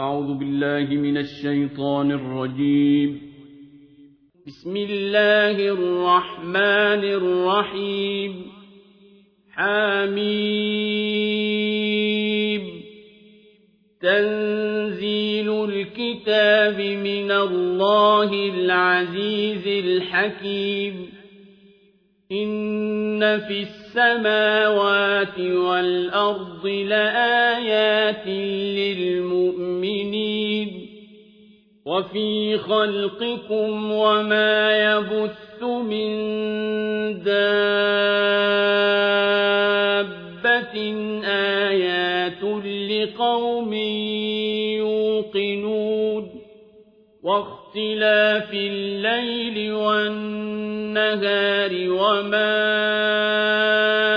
أعوذ بالله من الشيطان الرجيم. بسم الله الرحمن الرحيم. حميم. تنزيل الكتاب من الله العزيز الحكيم. إن في السماوات والأرض لآيات للمؤمنين. وفي خلقكم وما يبث من دابة آيات لقوم يوقنون واختلاف الليل والنهار وما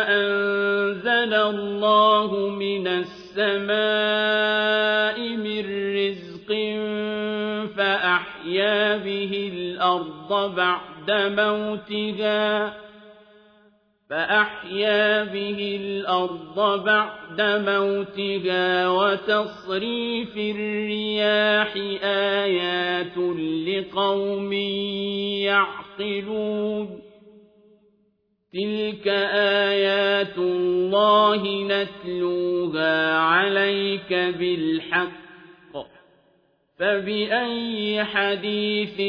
أنزل الله من السماء به الأرض بعد موتها فأحيا به الأرض بعد موتها وتصريف الرياح آيات لقوم يعقلون. تلك آيات الله نتلوها عليك بالحق فبأي حديث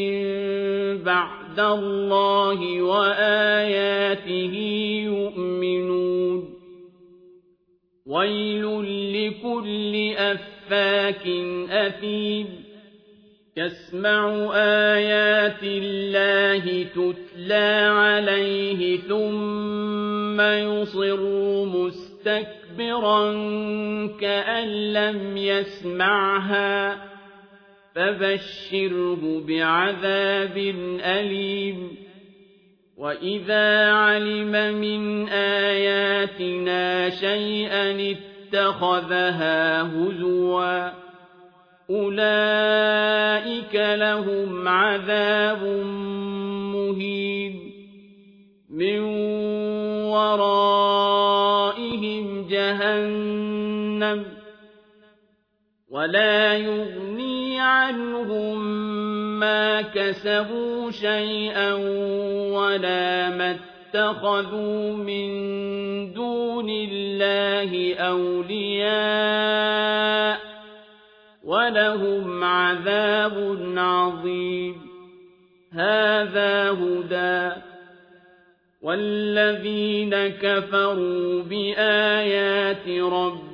بعد الله وآياته يؤمنون؟ ويل لكل أفاك أثيم. يسمع آيات الله تتلى عليه ثم يصر مستكبرا كأن لم يسمعها. فبشره بعذاب أليم. وإذا علم من آياتنا شيئا اتخذها هزوا أولئك لهم عذاب مهين. من ورائهم جهنم ولا يغني عنهم ما كسبوا شيئا ولا ما اتخذوا من دون الله أولياء ولهم عذاب عظيم. هذا هدى. والذين كفروا بآيات ربهم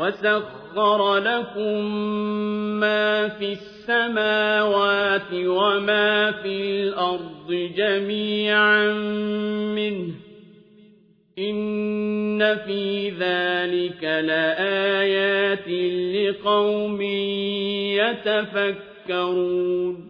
وسخر لكم ما في السماوات وما في الأرض جميعا منه إن في ذلك لآيات لقوم يتفكرون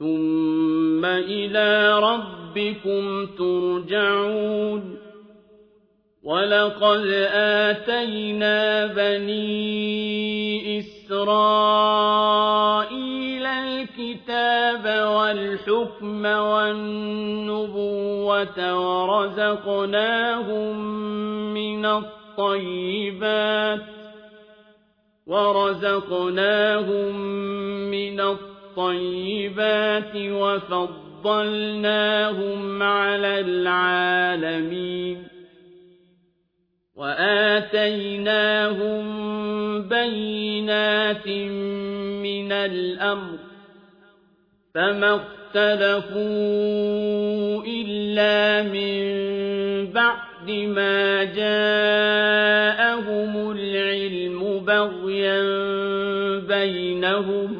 ثم إلى ربكم ترجعون ولقد آتينا بني إسرائيل الكتاب والحكم والنبوة ورزقناهم من الطيبات ورزقناهم من الطيبات وفضلناهم على العالمين وآتيناهم بينات من الأمر فما اختلفوا إلا من بعد ما جاءهم العلم بغيا بينهم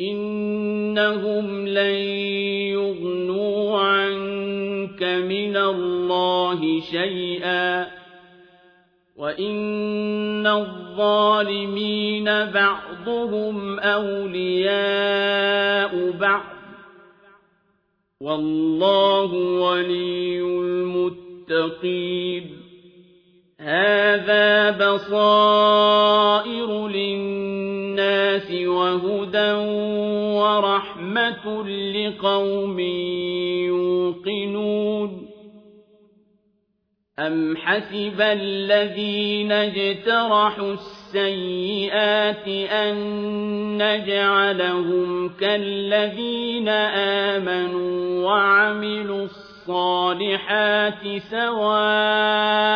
إنهم لن يغنوا عنك من الله شيئا وإن الظالمين بعضهم أولياء بعض والله ولي المتقين هذا بصائر للناس وهدى ورحمة لقوم يوقنون أم حسب الذين اجترحوا السيئات أن نجعلهم كالذين آمنوا وعملوا الصالحات سواء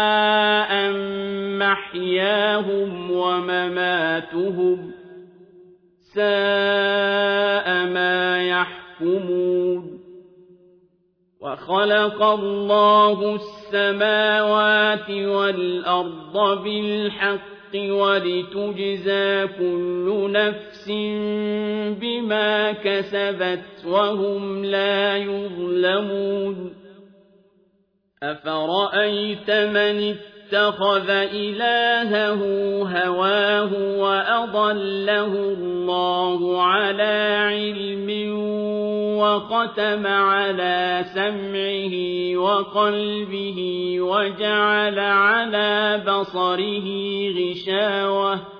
محياهم ومماتهم ساء ما يحكمون وخلق الله السماوات والأرض بالحق ولتجزى كل نفس بما كسبت وهم لا يظلمون أفرأيت من اتخذ إلهه هواه وأضله الله على علم وختم على سمعه وقلبه وجعل على بصره غشاوة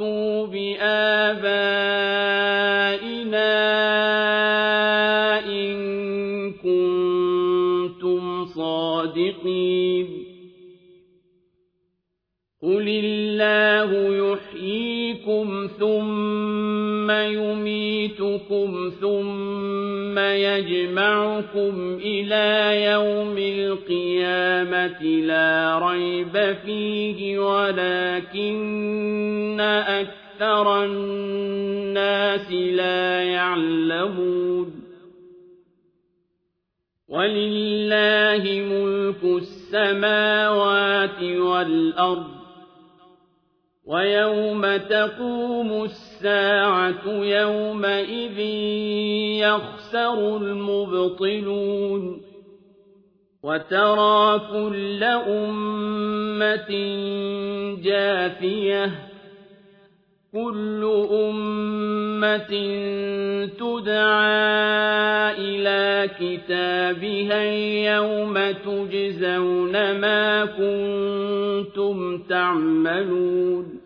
ائتوا بآبائنا إن كنتم صادقين قل الله يحييكم ثم يميتكم ثم يجمعكم إلى يوم القيامة لا ريب فيه ولكن أكثر الناس لا يعلمون ولله ملك السماوات والأرض ويوم تقوم الساعة يومئذ يخسر المبطلون وترى كل أمة جاثية كل أمة تدعى إلى كتابها يوم تجزون ما كنتم تعملون.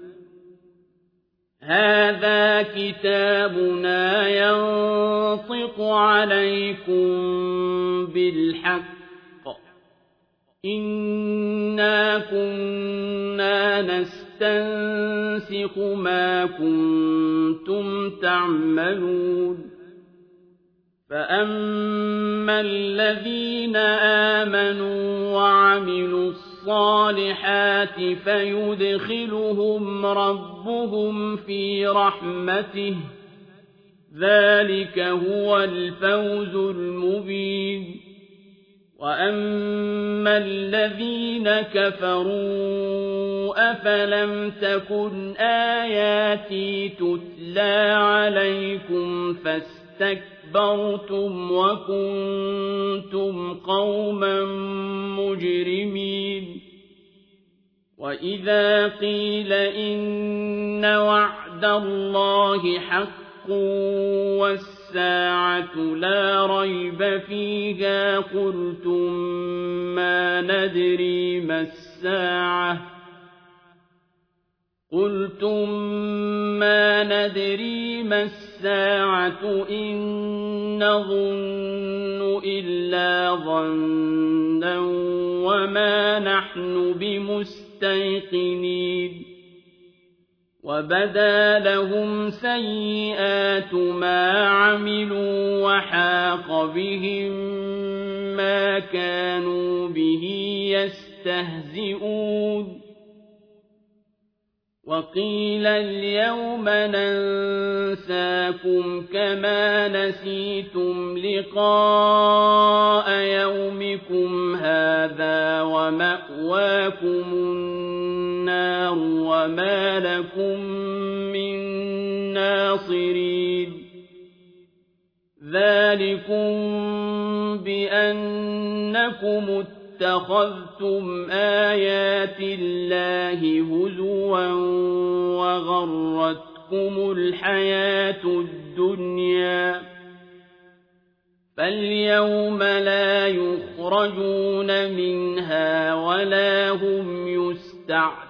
هذا كتابنا ينطق عليكم بالحق. إنا كنا نستنسخ ينسخ ما كنتم تعملون فأما الذين آمنوا وعملوا الصالحات فيدخلهم ربهم في رحمته ذلك هو الفوز المبين وأما الذين كفروا أفلم تكن آياتي تتلى عليكم فاستكبرتم وكنتم قوما مجرمين وإذا قيل إن وعد الله حق والساعة لا ريب فيها قلتم ما ندري ما الساعة قلتم ما ندري ما الساعة إن نظن إلا ظنا وما نحن بمستيقنين وبدا لهم سيئات ما عملوا وحاق بهم ما كانوا به يستهزئون وقيل اليوم ننساكم كما نسيتم لقاء يومكم هذا ومأواكم النار وما لكم من ناصرين. ذلكم بأنكم اتخذتم آيات الله هزوا وغرتكم الحياة الدنيا. فاليوم لا يخرجون منها ولا هم يستعتبون.